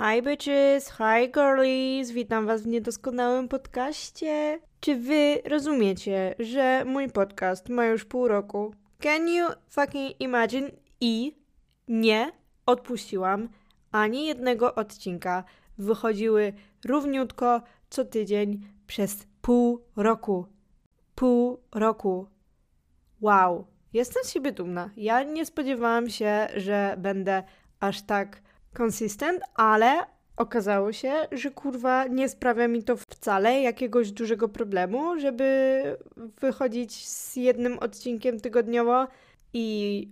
Hi bitches, hi girlies, witam was w niedoskonałym podcaście. Czy wy rozumiecie, że mój podcast ma już pół roku? Can you fucking imagine? I nie odpuściłam ani jednego odcinka. Wychodziły równiutko co tydzień przez pół roku. Pół roku. Wow, jestem z siebie dumna. Ja nie spodziewałam się, że będę aż tak consistent, ale okazało się, że kurwa nie sprawia mi to wcale jakiegoś dużego problemu, żeby wychodzić z jednym odcinkiem tygodniowo i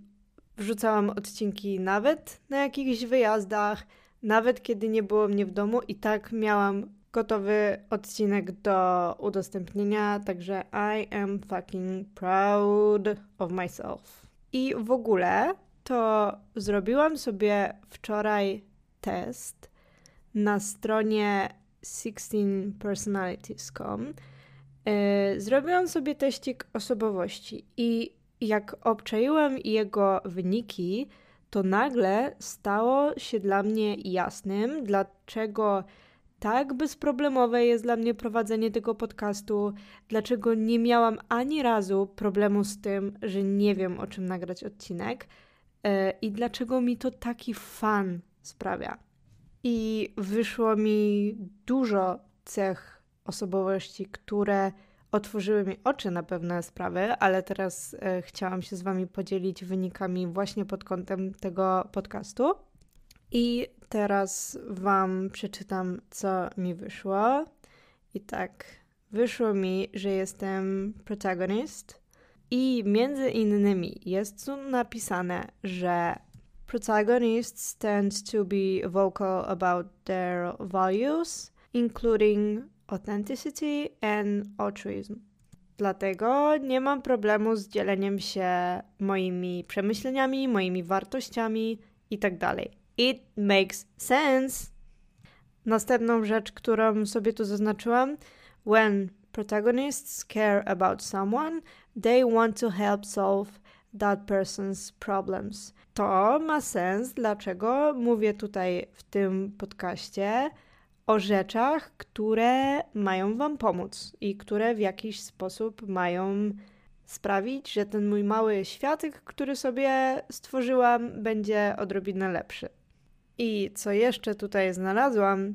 wrzucałam odcinki nawet na jakichś wyjazdach, nawet kiedy nie było mnie w domu i tak miałam gotowy odcinek do udostępnienia, także I am fucking proud of myself. I w ogóle to zrobiłam sobie wczoraj test na stronie 16personalities.com. E, zrobiłam sobie teścik osobowości i jak obczaiłam jego wyniki, to nagle stało się dla mnie jasnym, dlaczego tak bezproblemowe jest dla mnie prowadzenie tego podcastu, dlaczego nie miałam ani razu problemu z tym, że nie wiem o czym nagrać odcinek i dlaczego mi to taki fan sprawia. I wyszło mi dużo cech osobowości, które otworzyły mi oczy na pewne sprawy, ale teraz e, chciałam się z Wami podzielić wynikami właśnie pod kątem tego podcastu. I teraz Wam przeczytam, co mi wyszło. I tak, wyszło mi, że jestem protagonist, i między innymi jest tu napisane, że protagonists tend to be vocal about their values, including authenticity and altruism. Dlatego nie mam problemu z dzieleniem się moimi przemyśleniami, moimi wartościami itd. Tak It makes sense. Następną rzecz, którą sobie tu zaznaczyłam, when protagonists care about someone, they want to help solve that person's problems. To ma sens, dlaczego mówię tutaj w tym podcaście o rzeczach, które mają Wam pomóc i które w jakiś sposób mają sprawić, że ten mój mały światek, który sobie stworzyłam, będzie odrobinę lepszy. I co jeszcze tutaj znalazłam?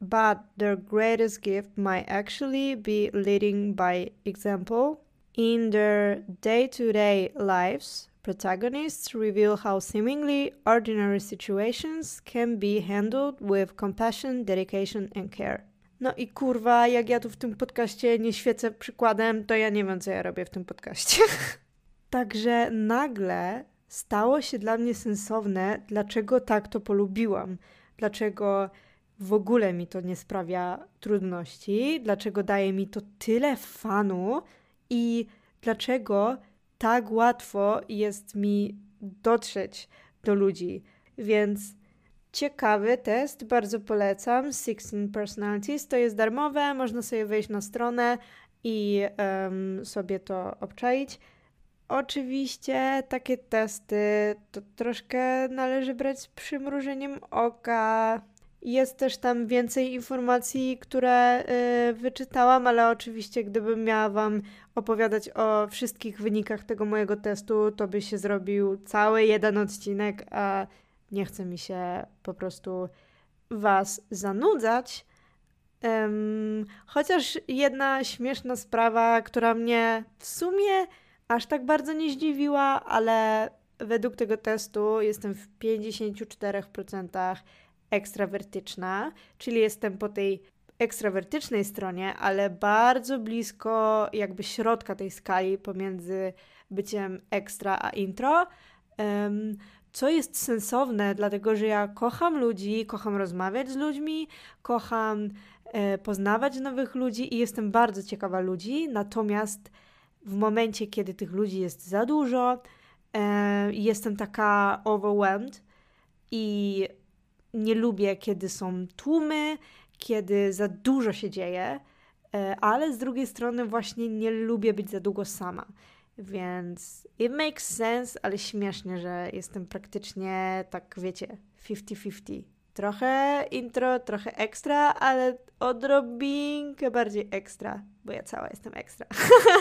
But their greatest gift might actually be leading by example In their day to day lives, protagonists reveal how seemingly ordinary situations can be handled with compassion, dedication and care. No i kurwa, jak ja tu w tym podcaście nie świecę przykładem, to ja nie wiem, co ja robię w tym podcaście. Także nagle stało się dla mnie sensowne, dlaczego tak to polubiłam, dlaczego w ogóle mi to nie sprawia trudności, dlaczego daje mi to tyle fanu, i dlaczego tak łatwo jest mi dotrzeć do ludzi. Więc ciekawy test, bardzo polecam. 16 Personalities to jest darmowe, można sobie wejść na stronę i um, sobie to obczaić. Oczywiście takie testy to troszkę należy brać z przymrużeniem oka. Jest też tam więcej informacji, które y, wyczytałam, ale oczywiście, gdybym miała Wam opowiadać o wszystkich wynikach tego mojego testu, to by się zrobił cały jeden odcinek, a nie chce mi się po prostu Was zanudzać. Um, chociaż jedna śmieszna sprawa, która mnie w sumie aż tak bardzo nie zdziwiła, ale według tego testu jestem w 54% ekstrawertyczna, czyli jestem po tej ekstrawertycznej stronie, ale bardzo blisko jakby środka tej skali pomiędzy byciem ekstra a intro. Um, co jest sensowne, dlatego że ja kocham ludzi, kocham rozmawiać z ludźmi, kocham e, poznawać nowych ludzi i jestem bardzo ciekawa ludzi, natomiast w momencie, kiedy tych ludzi jest za dużo, e, jestem taka overwhelmed i nie lubię, kiedy są tłumy, kiedy za dużo się dzieje, e, ale z drugiej strony właśnie nie lubię być za długo sama. Więc it makes sense, ale śmiesznie, że jestem praktycznie tak, wiecie, 50-50. Trochę intro, trochę ekstra, ale odrobinkę bardziej ekstra, bo ja cała jestem ekstra.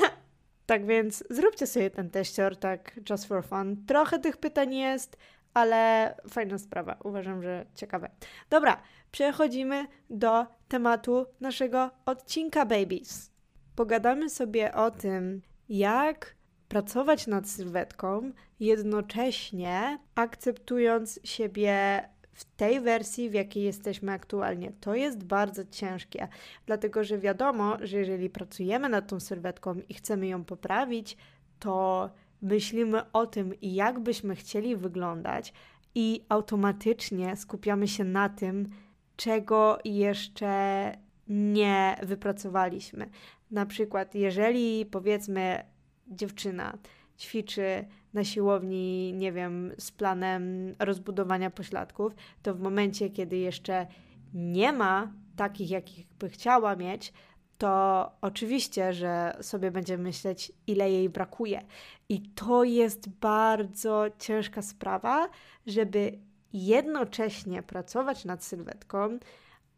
tak więc zróbcie sobie ten teścior, tak just for fun. Trochę tych pytań jest, ale fajna sprawa. Uważam, że ciekawe. Dobra, przechodzimy do tematu naszego odcinka Babies. Pogadamy sobie o tym, jak pracować nad sylwetką, jednocześnie akceptując siebie w tej wersji, w jakiej jesteśmy aktualnie. To jest bardzo ciężkie, dlatego że wiadomo, że jeżeli pracujemy nad tą sylwetką i chcemy ją poprawić, to myślimy o tym, jak byśmy chcieli wyglądać, i automatycznie skupiamy się na tym, czego jeszcze nie wypracowaliśmy. Na przykład, jeżeli powiedzmy dziewczyna ćwiczy na siłowni, nie wiem, z planem rozbudowania pośladków, to w momencie, kiedy jeszcze nie ma takich, jakich by chciała mieć, to oczywiście, że sobie będzie myśleć, ile jej brakuje. I to jest bardzo ciężka sprawa, żeby jednocześnie pracować nad sylwetką,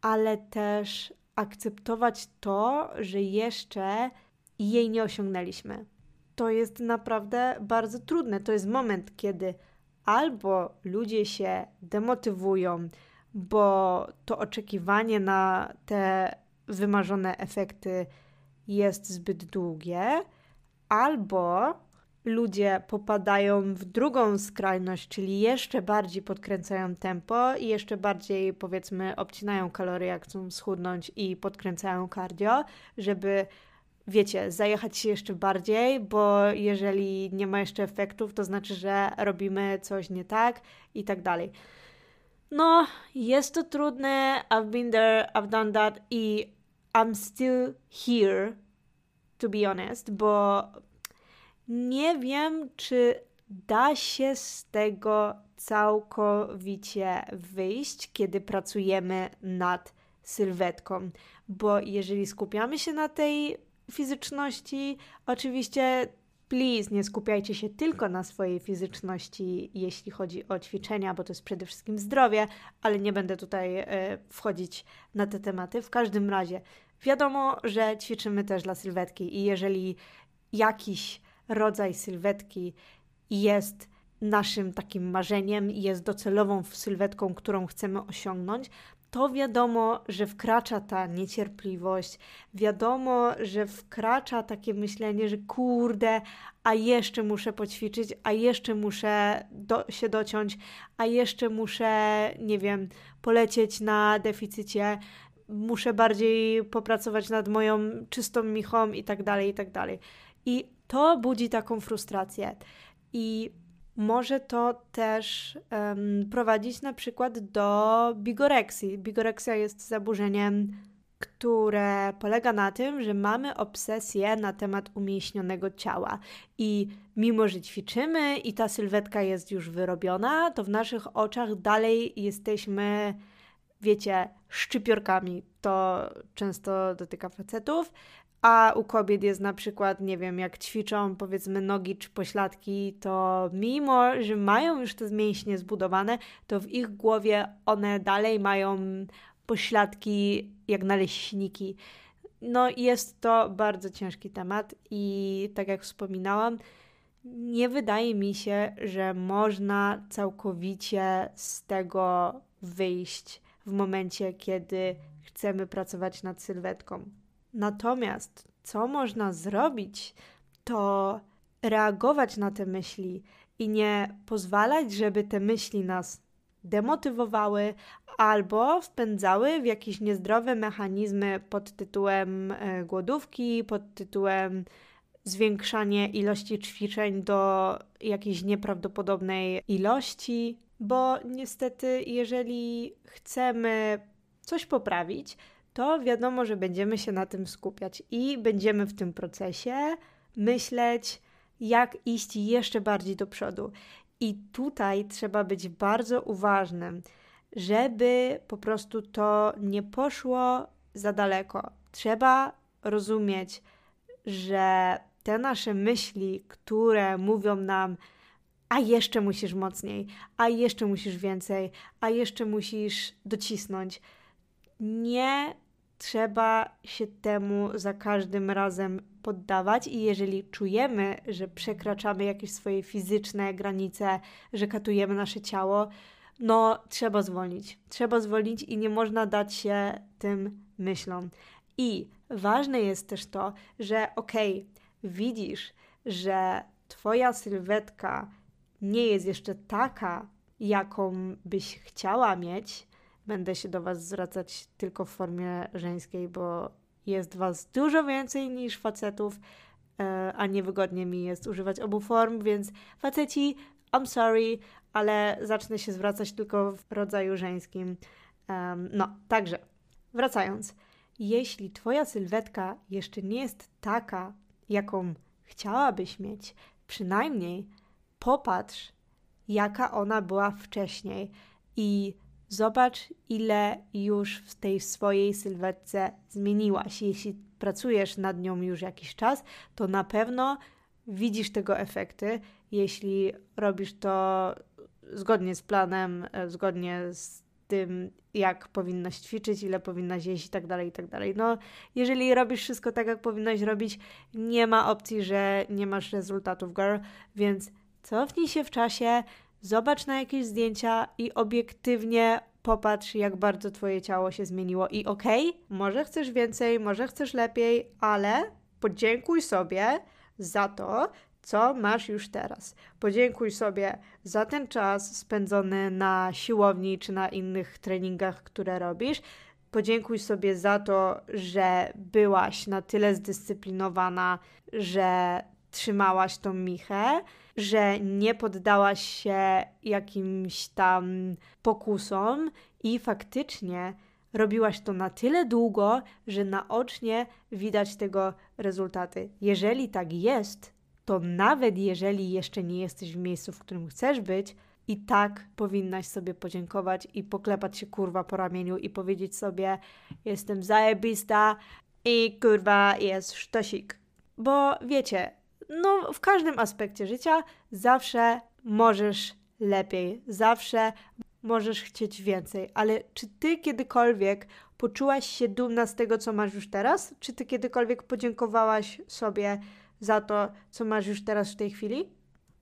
ale też akceptować to, że jeszcze jej nie osiągnęliśmy. To jest naprawdę bardzo trudne. To jest moment, kiedy albo ludzie się demotywują, bo to oczekiwanie na te wymarzone efekty jest zbyt długie, albo ludzie popadają w drugą skrajność, czyli jeszcze bardziej podkręcają tempo i jeszcze bardziej, powiedzmy, obcinają kalorie, jak chcą schudnąć i podkręcają cardio, żeby, wiecie, zajechać się jeszcze bardziej, bo jeżeli nie ma jeszcze efektów, to znaczy, że robimy coś nie tak i tak dalej. No, jest to trudne. I've been there, I've done that i I'm still here, to be honest, bo nie wiem, czy da się z tego całkowicie wyjść, kiedy pracujemy nad sylwetką, bo jeżeli skupiamy się na tej fizyczności, oczywiście please nie skupiajcie się tylko na swojej fizyczności, jeśli chodzi o ćwiczenia, bo to jest przede wszystkim zdrowie, ale nie będę tutaj y, wchodzić na te tematy. W każdym razie, wiadomo, że ćwiczymy też dla sylwetki i jeżeli jakiś rodzaj sylwetki jest naszym takim marzeniem jest docelową sylwetką, którą chcemy osiągnąć, to wiadomo, że wkracza ta niecierpliwość, wiadomo, że wkracza takie myślenie, że kurde, a jeszcze muszę poćwiczyć, a jeszcze muszę do, się dociąć, a jeszcze muszę, nie wiem, polecieć na deficycie, muszę bardziej popracować nad moją czystą michą i tak dalej, i tak dalej. I to budzi taką frustrację. I może to też um, prowadzić na przykład do bigoreksji. Bigoreksja jest zaburzeniem, które polega na tym, że mamy obsesję na temat umieśnionego ciała. I mimo, że ćwiczymy i ta sylwetka jest już wyrobiona, to w naszych oczach dalej jesteśmy, wiecie, szczypiorkami. To często dotyka facetów, a u kobiet jest na przykład, nie wiem, jak ćwiczą powiedzmy nogi czy pośladki, to mimo, że mają już te mięśnie zbudowane, to w ich głowie one dalej mają pośladki jak naleśniki. No jest to bardzo ciężki temat i tak jak wspominałam, nie wydaje mi się, że można całkowicie z tego wyjść w momencie, kiedy chcemy pracować nad sylwetką. Natomiast co można zrobić, to reagować na te myśli i nie pozwalać, żeby te myśli nas demotywowały albo wpędzały w jakieś niezdrowe mechanizmy pod tytułem e, głodówki, pod tytułem zwiększanie ilości ćwiczeń do jakiejś nieprawdopodobnej ilości, bo niestety, jeżeli chcemy coś poprawić, to wiadomo, że będziemy się na tym skupiać i będziemy w tym procesie myśleć, jak iść jeszcze bardziej do przodu. I tutaj trzeba być bardzo uważnym, żeby po prostu to nie poszło za daleko. Trzeba rozumieć, że te nasze myśli, które mówią nam, a jeszcze musisz mocniej, a jeszcze musisz więcej, a jeszcze musisz docisnąć. Nie trzeba się temu za każdym razem poddawać i jeżeli czujemy, że przekraczamy jakieś swoje fizyczne granice, że katujemy nasze ciało, no trzeba zwolnić. Trzeba zwolnić i nie można dać się tym myślom. I ważne jest też to, że okej, okay, widzisz, że twoja sylwetka nie jest jeszcze taka, jaką byś chciała mieć, będę się do Was zwracać tylko w formie żeńskiej, bo jest Was dużo więcej niż facetów, e, a niewygodnie mi jest używać obu form, więc faceci, I'm sorry, ale zacznę się zwracać tylko w rodzaju żeńskim. no, także wracając. Jeśli Twoja sylwetka jeszcze nie jest taka, jaką chciałabyś mieć, przynajmniej popatrz, jaka ona była wcześniej i zobacz, ile już w tej swojej sylwetce zmieniłaś. Jeśli pracujesz nad nią już jakiś czas, to na pewno widzisz tego efekty. Jeśli robisz to zgodnie z planem, e, zgodnie z tym, jak powinnaś ćwiczyć, ile powinnaś jeść i tak dalej, i tak dalej. No, jeżeli robisz wszystko tak, jak powinnaś robić, nie ma opcji, że nie masz rezultatów, girl, więc cofnij się w czasie, zobacz na jakieś zdjęcia i obiektywnie popatrz, jak bardzo Twoje ciało się zmieniło. I okej, okay, może chcesz więcej, może chcesz lepiej, ale podziękuj sobie za to, co masz już teraz. Podziękuj sobie za ten czas spędzony na siłowni czy na innych treningach, które robisz. Podziękuj sobie za to, że byłaś na tyle zdyscyplinowana, że trzymałaś tą michę, że nie poddałaś się jakimś tam pokusom i faktycznie robiłaś to na tyle długo, że naocznie widać tego rezultaty. Jeżeli tak jest, to nawet jeżeli jeszcze nie jesteś w miejscu, w którym chcesz być, i tak powinnaś sobie podziękować i poklepać się kurwa po ramieniu i powiedzieć sobie: Jestem zajebista i kurwa jest sztosik. Bo wiecie, no w każdym aspekcie życia zawsze możesz lepiej, zawsze możesz chcieć więcej, ale czy ty kiedykolwiek poczułaś się dumna z tego, co masz już teraz? Czy ty kiedykolwiek podziękowałaś sobie za to, co masz już teraz w tej chwili?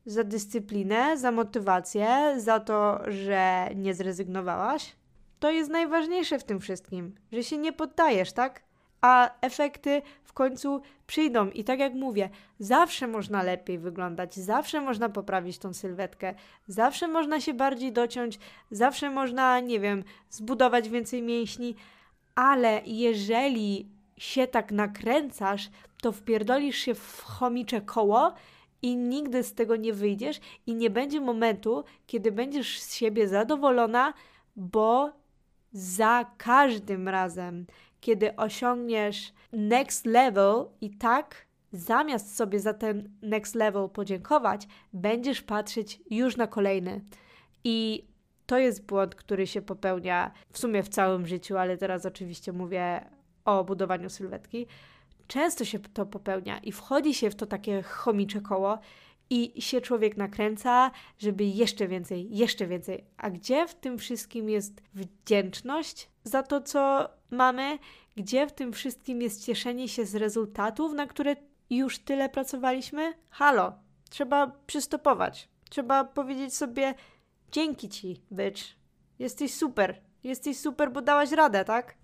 Za dyscyplinę, za motywację, za to, że nie zrezygnowałaś? To jest najważniejsze w tym wszystkim, że się nie poddajesz, tak? A efekty w końcu przyjdą. I tak jak mówię, zawsze można lepiej wyglądać, zawsze można poprawić tą sylwetkę, zawsze można się bardziej dociąć, zawsze można, nie wiem, zbudować więcej mięśni, ale jeżeli się tak nakręcasz, to wpierdolisz się w chomicze koło i nigdy z tego nie wyjdziesz i nie będzie momentu, kiedy będziesz z siebie zadowolona, bo za każdym razem, kiedy osiągniesz next level i tak zamiast sobie za ten next level podziękować, będziesz patrzeć już na kolejny. I to jest błąd, który się popełnia w sumie w całym życiu, ale teraz oczywiście mówię o budowaniu sylwetki. Często się to popełnia i wchodzi się w to takie chomicze koło i się człowiek nakręca, żeby jeszcze więcej, jeszcze więcej. A gdzie w tym wszystkim jest wdzięczność za to, co mamy? Gdzie w tym wszystkim jest cieszenie się z rezultatów, na które już tyle pracowaliśmy? Halo, trzeba przystopować. Trzeba powiedzieć sobie: Dzięki ci, bitch. Jesteś super. Jesteś super, bo dałaś radę, tak?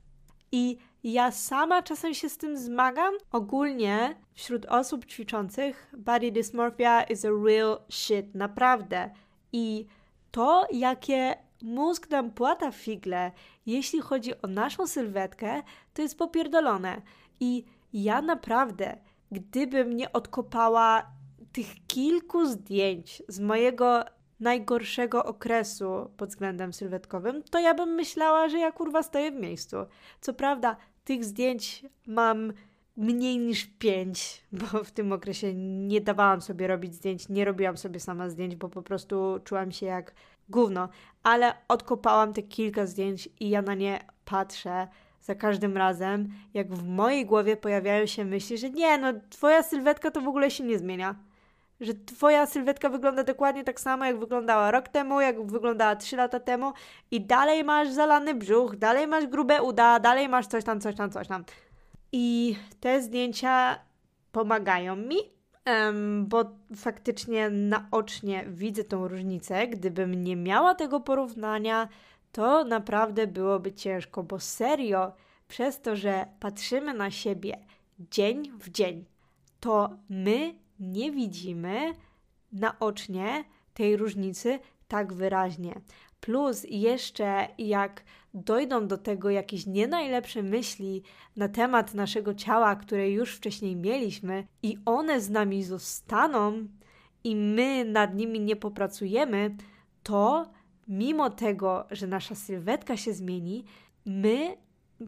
I ja sama czasem się z tym zmagam. Ogólnie wśród osób ćwiczących body dysmorphia is a real shit, naprawdę. I to, jakie mózg nam płata figle, jeśli chodzi o naszą sylwetkę, to jest popierdolone. I ja naprawdę, gdybym nie odkopała tych kilku zdjęć z mojego najgorszego okresu pod względem sylwetkowym, to ja bym myślała, że ja kurwa stoję w miejscu. Co prawda, tych zdjęć mam mniej niż pięć, bo w tym okresie nie dawałam sobie robić zdjęć, nie robiłam sobie sama zdjęć, bo po prostu czułam się jak gówno, ale odkopałam te kilka zdjęć i ja na nie patrzę za każdym razem, jak w mojej głowie pojawiają się myśli, że nie, no twoja sylwetka to w ogóle się nie zmienia. Że twoja sylwetka wygląda dokładnie tak samo, jak wyglądała rok temu, jak wyglądała 3 lata temu i dalej masz zalany brzuch, dalej masz grube uda, dalej masz coś tam, coś tam, coś tam. I te zdjęcia pomagają mi, bo faktycznie naocznie widzę tą różnicę. Gdybym nie miała tego porównania, to naprawdę byłoby ciężko, bo serio, przez to, że patrzymy na siebie dzień w dzień, to my nie widzimy naocznie tej różnicy tak wyraźnie. Plus jeszcze jak dojdą do tego jakieś nie najlepsze myśli na temat naszego ciała, które już wcześniej mieliśmy, i one z nami zostaną, i my nad nimi nie popracujemy, to mimo tego, że nasza sylwetka się zmieni, my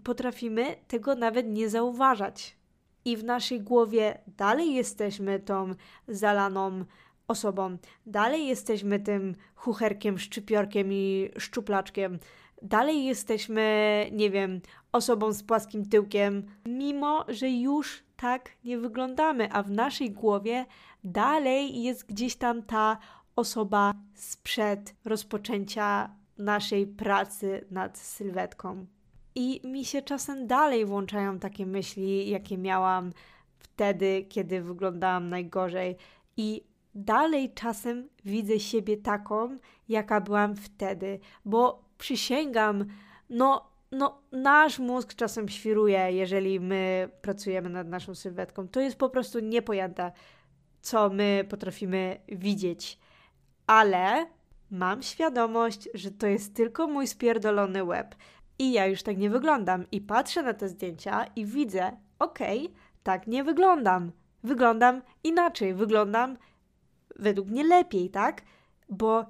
potrafimy tego nawet nie zauważać. I w naszej głowie dalej jesteśmy tą zalaną osobą, dalej jesteśmy tym chucherkiem, szczypiorkiem i szczuplaczkiem, dalej jesteśmy, nie wiem, osobą z płaskim tyłkiem, mimo że już tak nie wyglądamy, a w naszej głowie dalej jest gdzieś tam ta osoba sprzed rozpoczęcia naszej pracy nad sylwetką. I mi się czasem dalej włączają takie myśli, jakie miałam wtedy, kiedy wyglądałam najgorzej. I dalej czasem widzę siebie taką, jaka byłam wtedy, bo przysięgam, no, no, nasz mózg czasem świruje, jeżeli my pracujemy nad naszą sylwetką. To jest po prostu niepojęte, co my potrafimy widzieć. Ale mam świadomość, że to jest tylko mój spierdolony łeb. I ja już tak nie wyglądam. I patrzę na te zdjęcia i widzę, okej, okay, tak nie wyglądam. Wyglądam inaczej, wyglądam według mnie lepiej, tak? Bo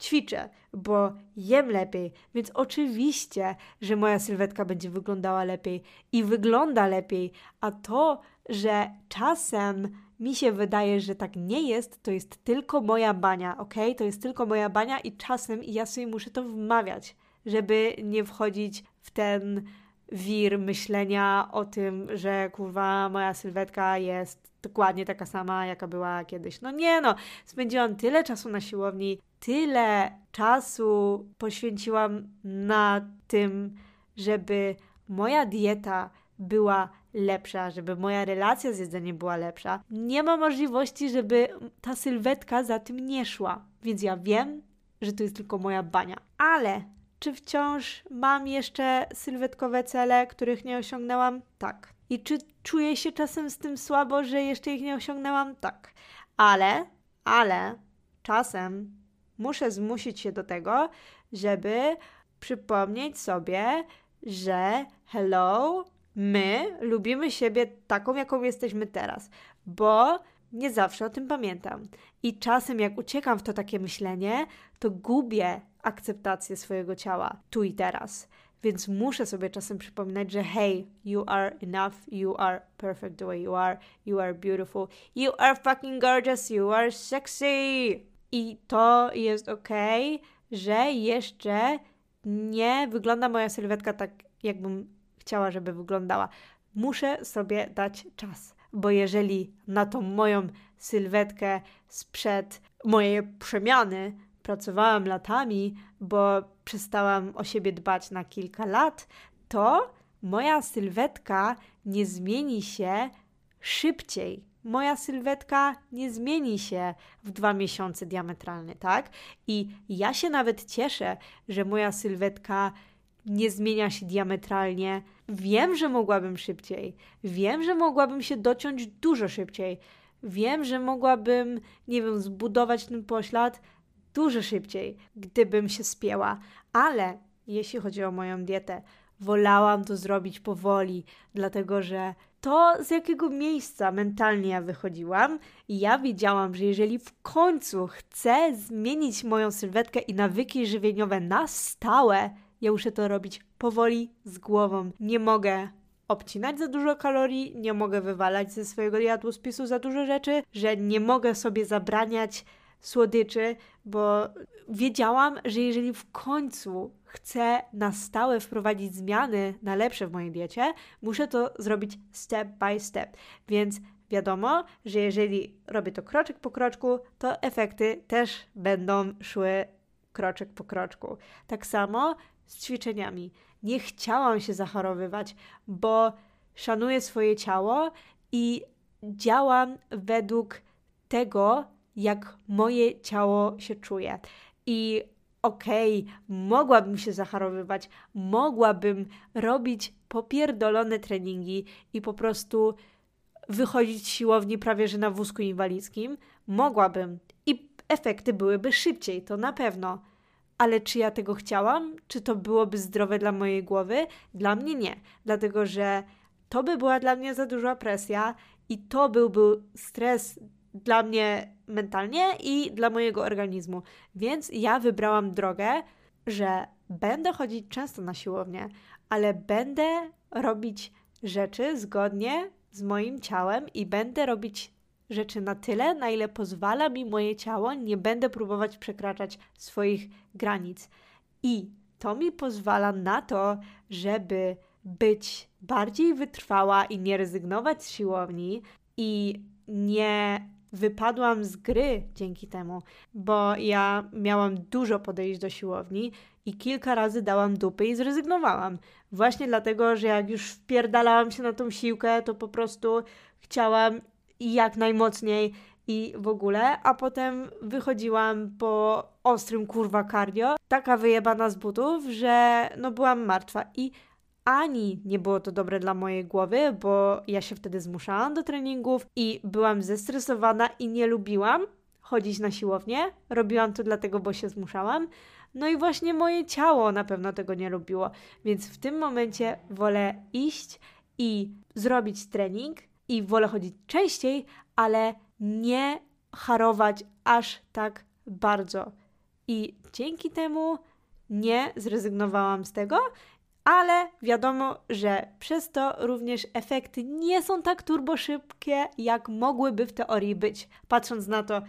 ćwiczę, bo jem lepiej, więc oczywiście, że moja sylwetka będzie wyglądała lepiej i wygląda lepiej, a to, że czasem mi się wydaje, że tak nie jest, to jest tylko moja bania, ok? To jest tylko moja bania i czasem ja sobie muszę to wmawiać, żeby nie wchodzić w ten wir myślenia o tym, że kurwa moja sylwetka jest dokładnie taka sama, jaka była kiedyś. No nie no, spędziłam tyle czasu na siłowni, tyle czasu poświęciłam na tym, żeby moja dieta była lepsza, żeby moja relacja z jedzeniem była lepsza. Nie ma możliwości, żeby ta sylwetka za tym nie szła. Więc ja wiem, że to jest tylko moja bania. Ale czy wciąż mam jeszcze sylwetkowe cele, których nie osiągnęłam? Tak. I czy czuję się czasem z tym słabo, że jeszcze ich nie osiągnęłam? Tak. Ale, ale czasem muszę zmusić się do tego, żeby przypomnieć sobie, że hello, my lubimy siebie taką, jaką jesteśmy teraz, bo nie zawsze o tym pamiętam. I czasem, jak uciekam w to takie myślenie, to gubię akceptację swojego ciała tu i teraz. Więc muszę sobie czasem przypominać, że hey, you are enough, you are perfect the way you are, you are beautiful, you are fucking gorgeous, you are sexy. I to jest ok, że jeszcze nie wygląda moja sylwetka tak, jakbym chciała, żeby wyglądała. Muszę sobie dać czas, bo jeżeli na tą moją sylwetkę sprzed mojej przemiany pracowałam latami, bo przestałam o siebie dbać na kilka lat, to moja sylwetka nie zmieni się szybciej. Moja sylwetka nie zmieni się w dwa miesiące diametralnie, tak? I ja się nawet cieszę, że moja sylwetka nie zmienia się diametralnie. Wiem, że mogłabym szybciej. Wiem, że mogłabym się dociąć dużo szybciej. Wiem, że mogłabym, nie wiem, zbudować ten poślad dużo szybciej, gdybym się spięła, ale jeśli chodzi o moją dietę, wolałam to zrobić powoli, dlatego że to z jakiego miejsca mentalnie ja wychodziłam ja wiedziałam, że jeżeli w końcu chcę zmienić moją sylwetkę i nawyki żywieniowe na stałe, ja muszę to robić powoli, z głową. Nie mogę obcinać za dużo kalorii, nie mogę wywalać ze swojego jadłospisu za dużo rzeczy, że nie mogę sobie zabraniać słodyczy, bo wiedziałam, że jeżeli w końcu chcę na stałe wprowadzić zmiany na lepsze w mojej diecie, muszę to zrobić step by step. Więc wiadomo, że jeżeli robię to kroczek po kroczku, to efekty też będą szły kroczek po kroczku. Tak samo z ćwiczeniami. Nie chciałam się zachorowywać, bo szanuję swoje ciało i działam według tego, jak moje ciało się czuje. I okej, okay, mogłabym się zachorowywać, mogłabym robić popierdolone treningi i po prostu wychodzić z siłowni prawie że na wózku inwalidzkim. Mogłabym i efekty byłyby szybciej, to na pewno. Ale czy ja tego chciałam? Czy to byłoby zdrowe dla mojej głowy? Dla mnie nie, dlatego że to by była dla mnie za duża presja i to byłby stres dla mnie mentalnie i dla mojego organizmu. Więc ja wybrałam drogę, że będę chodzić często na siłownię, ale będę robić rzeczy zgodnie z moim ciałem i będę robić rzeczy na tyle, na ile pozwala mi moje ciało, nie będę próbować przekraczać swoich granic. I to mi pozwala na to, żeby być bardziej wytrwała i nie rezygnować z siłowni i nie wypadłam z gry dzięki temu, bo ja miałam dużo podejść do siłowni i kilka razy dałam dupy i zrezygnowałam. Właśnie dlatego, że jak już wpierdalałam się na tą siłkę, to po prostu chciałam jak najmocniej i w ogóle, a potem wychodziłam po ostrym kurwa cardio, taka wyjebana z butów, że no byłam martwa i ani nie było to dobre dla mojej głowy, bo ja się wtedy zmuszałam do treningów i byłam zestresowana i nie lubiłam chodzić na siłownię. Robiłam to dlatego, bo się zmuszałam. No i właśnie moje ciało na pewno tego nie lubiło, więc w tym momencie wolę iść i zrobić trening i wolę chodzić częściej, ale nie harować aż tak bardzo. I dzięki temu nie zrezygnowałam z tego ale wiadomo, że przez to również efekty nie są tak turbo szybkie, jak mogłyby w teorii być, patrząc na to,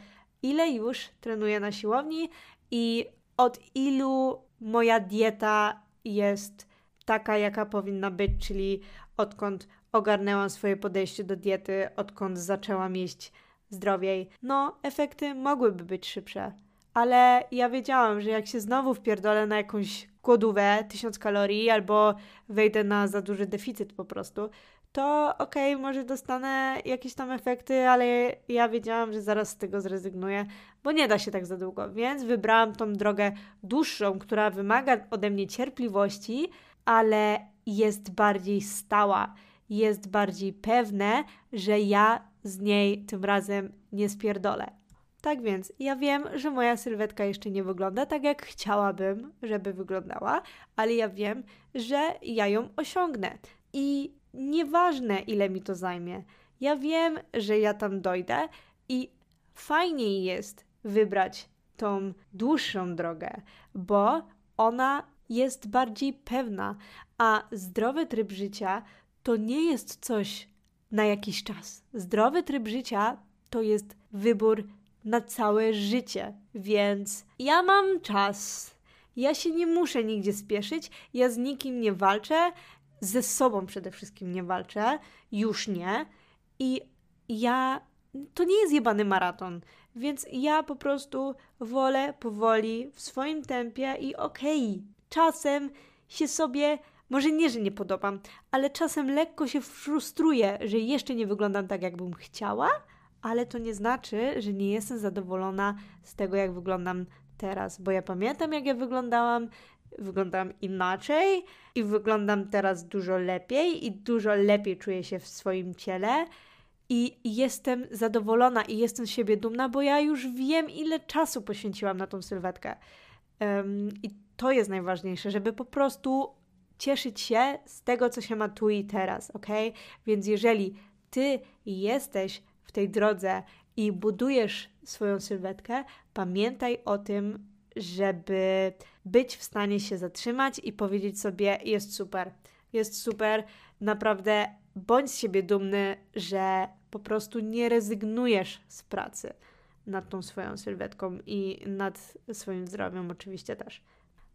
ile już trenuję na siłowni i od ilu moja dieta jest taka, jaka powinna być, czyli odkąd ogarnęłam swoje podejście do diety, odkąd zaczęłam jeść zdrowiej. No, efekty mogłyby być szybsze, ale ja wiedziałam, że jak się znowu wpierdolę na jakąś głodówę, 1000 kalorii, albo wejdę na za duży deficyt po prostu, to okej, okay, może dostanę jakieś tam efekty, ale ja wiedziałam, że zaraz z tego zrezygnuję, bo nie da się tak za długo. Więc wybrałam tą drogę dłuższą, która wymaga ode mnie cierpliwości, ale jest bardziej stała, jest bardziej pewne, że ja z niej tym razem nie spierdolę. Tak więc ja wiem, że moja sylwetka jeszcze nie wygląda tak, jak chciałabym, żeby wyglądała, ale ja wiem, że ja ją osiągnę. I nieważne, ile mi to zajmie, ja wiem, że ja tam dojdę i fajniej jest wybrać tą dłuższą drogę, bo ona jest bardziej pewna, a zdrowy tryb życia to nie jest coś na jakiś czas. Zdrowy tryb życia to jest wybór na całe życie, więc ja mam czas. Ja się nie muszę nigdzie spieszyć, ja z nikim nie walczę, ze sobą przede wszystkim nie walczę, już nie. I ja. To nie jest jebany maraton, więc ja po prostu wolę powoli, w swoim tempie i okej, okay, czasem się sobie może nie, że nie podobam, ale czasem lekko się frustruję, że jeszcze nie wyglądam tak, jakbym chciała, ale to nie znaczy, że nie jestem zadowolona z tego, jak wyglądam teraz, bo ja pamiętam, jak ja wyglądałam, wyglądam inaczej i wyglądam teraz dużo lepiej i dużo lepiej czuję się w swoim ciele. I jestem zadowolona i jestem z siebie dumna, bo ja już wiem, ile czasu poświęciłam na tą sylwetkę. Um, I to jest najważniejsze, żeby po prostu cieszyć się z tego, co się ma tu i teraz, ok? Więc jeżeli ty jesteś w tej drodze i budujesz swoją sylwetkę, pamiętaj o tym, żeby być w stanie się zatrzymać i powiedzieć sobie: jest super, jest super, naprawdę bądź z siebie dumny, że po prostu nie rezygnujesz z pracy nad tą swoją sylwetką i nad swoim zdrowiem, oczywiście też.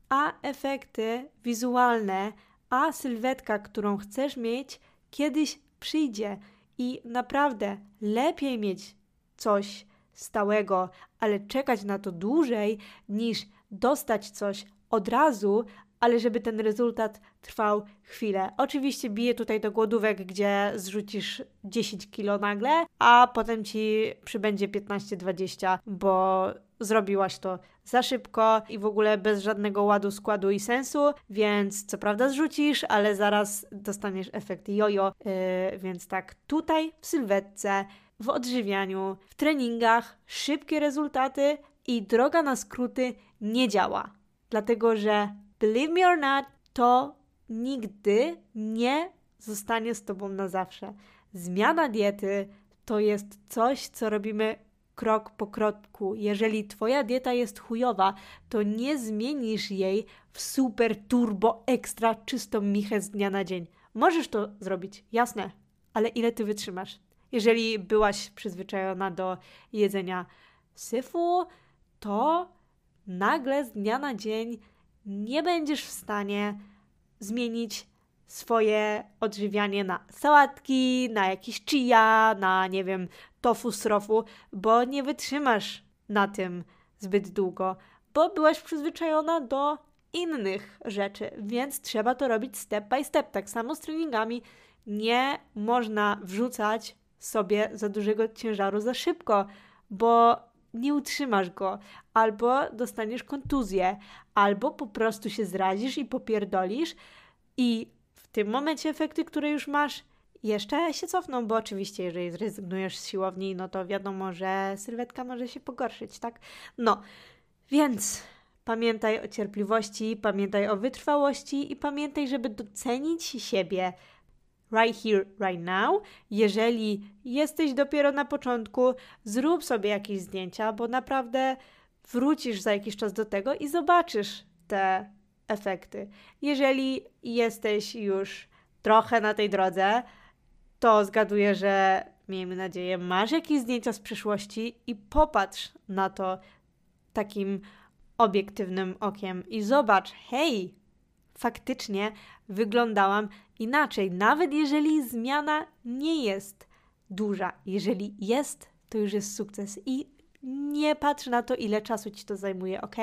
A efekty wizualne, a sylwetka, którą chcesz mieć, kiedyś przyjdzie I naprawdę lepiej mieć coś stałego, ale czekać na to dłużej, niż dostać coś od razu, ale żeby ten rezultat trwał chwilę. Oczywiście bije tutaj do głodówek, gdzie zrzucisz 10 kilo nagle, a potem ci przybędzie 15-20, bo zrobiłaś to za szybko i w ogóle bez żadnego ładu, składu i sensu, więc co prawda zrzucisz, ale zaraz dostaniesz efekt jojo, yy, więc tak tutaj w sylwetce, w odżywianiu, w treningach szybkie rezultaty i droga na skróty nie działa. Dlatego, że believe me or not, to nigdy nie zostanie z tobą na zawsze. Zmiana diety to jest coś, co robimy krok po kroku. Jeżeli twoja dieta jest chujowa, to nie zmienisz jej w super turbo ekstra czystą michę z dnia na dzień. Możesz to zrobić, jasne, ale ile ty wytrzymasz? Jeżeli byłaś przyzwyczajona do jedzenia syfu, to nagle z dnia na dzień nie będziesz w stanie zmienić swoje odżywianie na sałatki, na jakieś chia, na nie wiem, tofu srofu, bo nie wytrzymasz na tym zbyt długo, bo byłaś przyzwyczajona do innych rzeczy, więc trzeba to robić step by step. Tak samo z treningami nie można wrzucać sobie za dużego ciężaru za szybko, bo nie utrzymasz go, albo dostaniesz kontuzję, albo po prostu się zrazisz i popierdolisz i w tym momencie efekty, które już masz, jeszcze się cofną, bo oczywiście, jeżeli zrezygnujesz z siłowni, no to wiadomo, że sylwetka może się pogorszyć, tak? No, więc pamiętaj o cierpliwości, pamiętaj o wytrwałości i pamiętaj, żeby docenić siebie right here, right now. Jeżeli jesteś dopiero na początku, zrób sobie jakieś zdjęcia, bo naprawdę wrócisz za jakiś czas do tego i zobaczysz te efekty. Jeżeli jesteś już trochę na tej drodze, to zgaduję, że miejmy nadzieję, masz jakieś zdjęcia z przeszłości i popatrz na to takim obiektywnym okiem i zobacz, hej, faktycznie wyglądałam inaczej, nawet jeżeli zmiana nie jest duża. Jeżeli jest, to już jest sukces i nie patrz na to, ile czasu ci to zajmuje, ok?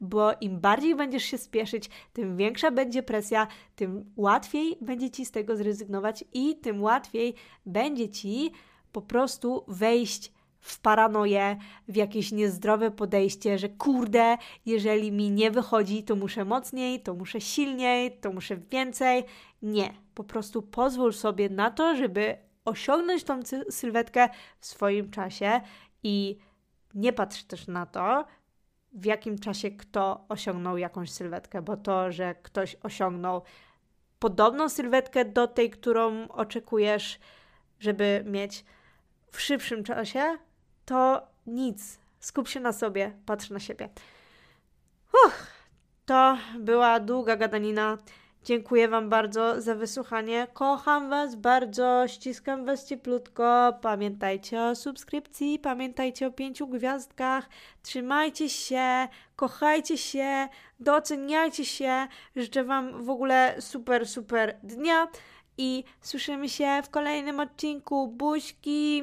Bo im bardziej będziesz się spieszyć, tym większa będzie presja, tym łatwiej będzie ci z tego zrezygnować i tym łatwiej będzie ci po prostu wejść w paranoję, w jakieś niezdrowe podejście, że kurde, jeżeli mi nie wychodzi, to muszę mocniej, to muszę silniej, to muszę więcej. Nie, po prostu pozwól sobie na to, żeby osiągnąć tą sylwetkę w swoim czasie i nie patrz też na to, w jakim czasie kto osiągnął jakąś sylwetkę, bo to, że ktoś osiągnął podobną sylwetkę do tej, którą oczekujesz, żeby mieć w szybszym czasie, to nic. Skup się na sobie, patrz na siebie. Uff, to była długa gadanina. Dziękuję Wam bardzo za wysłuchanie. Kocham Was bardzo, ściskam Was cieplutko. Pamiętajcie o subskrypcji, pamiętajcie o pięciu gwiazdkach. Trzymajcie się, kochajcie się, doceniajcie się. Życzę Wam w ogóle super, super dnia i słyszymy się w kolejnym odcinku. Buźki!